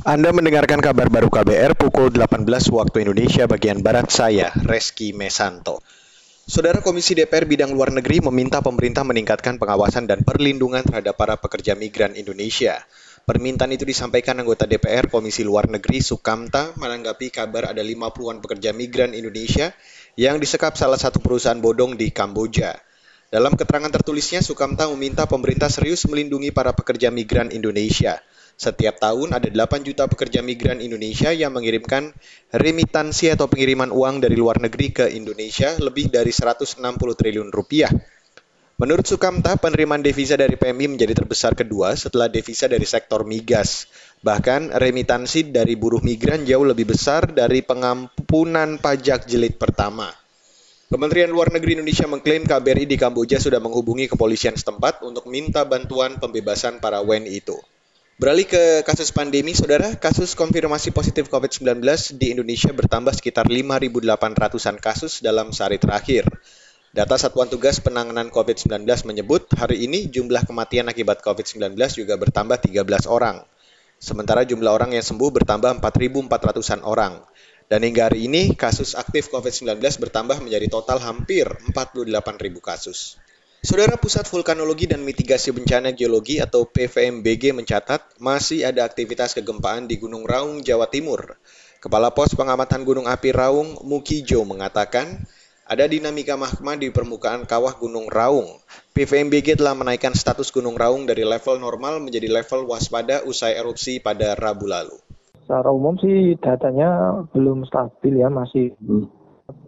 Anda mendengarkan kabar baru KBR pukul 18 waktu Indonesia bagian Barat saya, Reski Mesanto. Saudara Komisi DPR Bidang Luar Negeri meminta pemerintah meningkatkan pengawasan dan perlindungan terhadap para pekerja migran Indonesia. Permintaan itu disampaikan anggota DPR Komisi Luar Negeri Sukamta menanggapi kabar ada 50-an pekerja migran Indonesia yang disekap salah satu perusahaan bodong di Kamboja. Dalam keterangan tertulisnya, Sukamta meminta pemerintah serius melindungi para pekerja migran Indonesia. Setiap tahun ada 8 juta pekerja migran Indonesia yang mengirimkan remitansi atau pengiriman uang dari luar negeri ke Indonesia lebih dari 160 triliun rupiah. Menurut Sukamta, penerimaan devisa dari PMI menjadi terbesar kedua setelah devisa dari sektor migas. Bahkan remitansi dari buruh migran jauh lebih besar dari pengampunan pajak jilid pertama. Kementerian Luar Negeri Indonesia mengklaim KBRI di Kamboja sudah menghubungi kepolisian setempat untuk minta bantuan pembebasan para WNI itu. Beralih ke kasus pandemi, saudara, kasus konfirmasi positif COVID-19 di Indonesia bertambah sekitar 5.800-an kasus dalam sehari terakhir. Data Satuan Tugas Penanganan COVID-19 menyebut hari ini jumlah kematian akibat COVID-19 juga bertambah 13 orang. Sementara jumlah orang yang sembuh bertambah 4.400-an orang. Dan hingga hari ini kasus aktif COVID-19 bertambah menjadi total hampir 48.000 kasus. Saudara Pusat Vulkanologi dan Mitigasi Bencana Geologi atau PVMBG mencatat masih ada aktivitas kegempaan di Gunung Raung, Jawa Timur. Kepala Pos Pengamatan Gunung Api Raung, Mukijo, mengatakan ada dinamika magma di permukaan kawah Gunung Raung. PVMBG telah menaikkan status Gunung Raung dari level normal menjadi level waspada usai erupsi pada Rabu lalu. Secara umum sih datanya belum stabil ya, masih hmm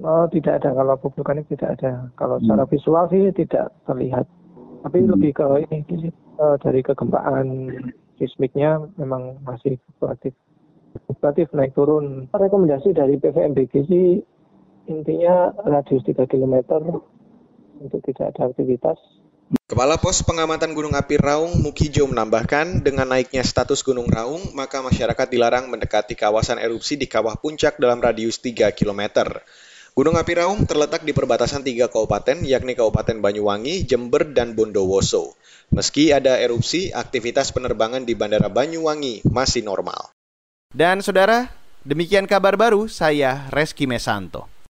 Oh, tidak ada kalau vulkanik tidak ada. Kalau hmm. secara visual sih tidak terlihat. Tapi hmm. lebih ke ini uh, dari kegempaan sismiknya memang masih fluktuatif. Fluktuatif naik turun. Rekomendasi dari PVMBG sih intinya radius 3 km untuk tidak ada aktivitas. Kepala Pos Pengamatan Gunung Api Raung Mukijo menambahkan, dengan naiknya status Gunung Raung, maka masyarakat dilarang mendekati kawasan erupsi di kawah puncak dalam radius 3 km. Gunung Api Raung terletak di perbatasan tiga kabupaten, yakni Kabupaten Banyuwangi, Jember, dan Bondowoso. Meski ada erupsi, aktivitas penerbangan di Bandara Banyuwangi masih normal. Dan saudara, demikian kabar baru saya Reski Mesanto.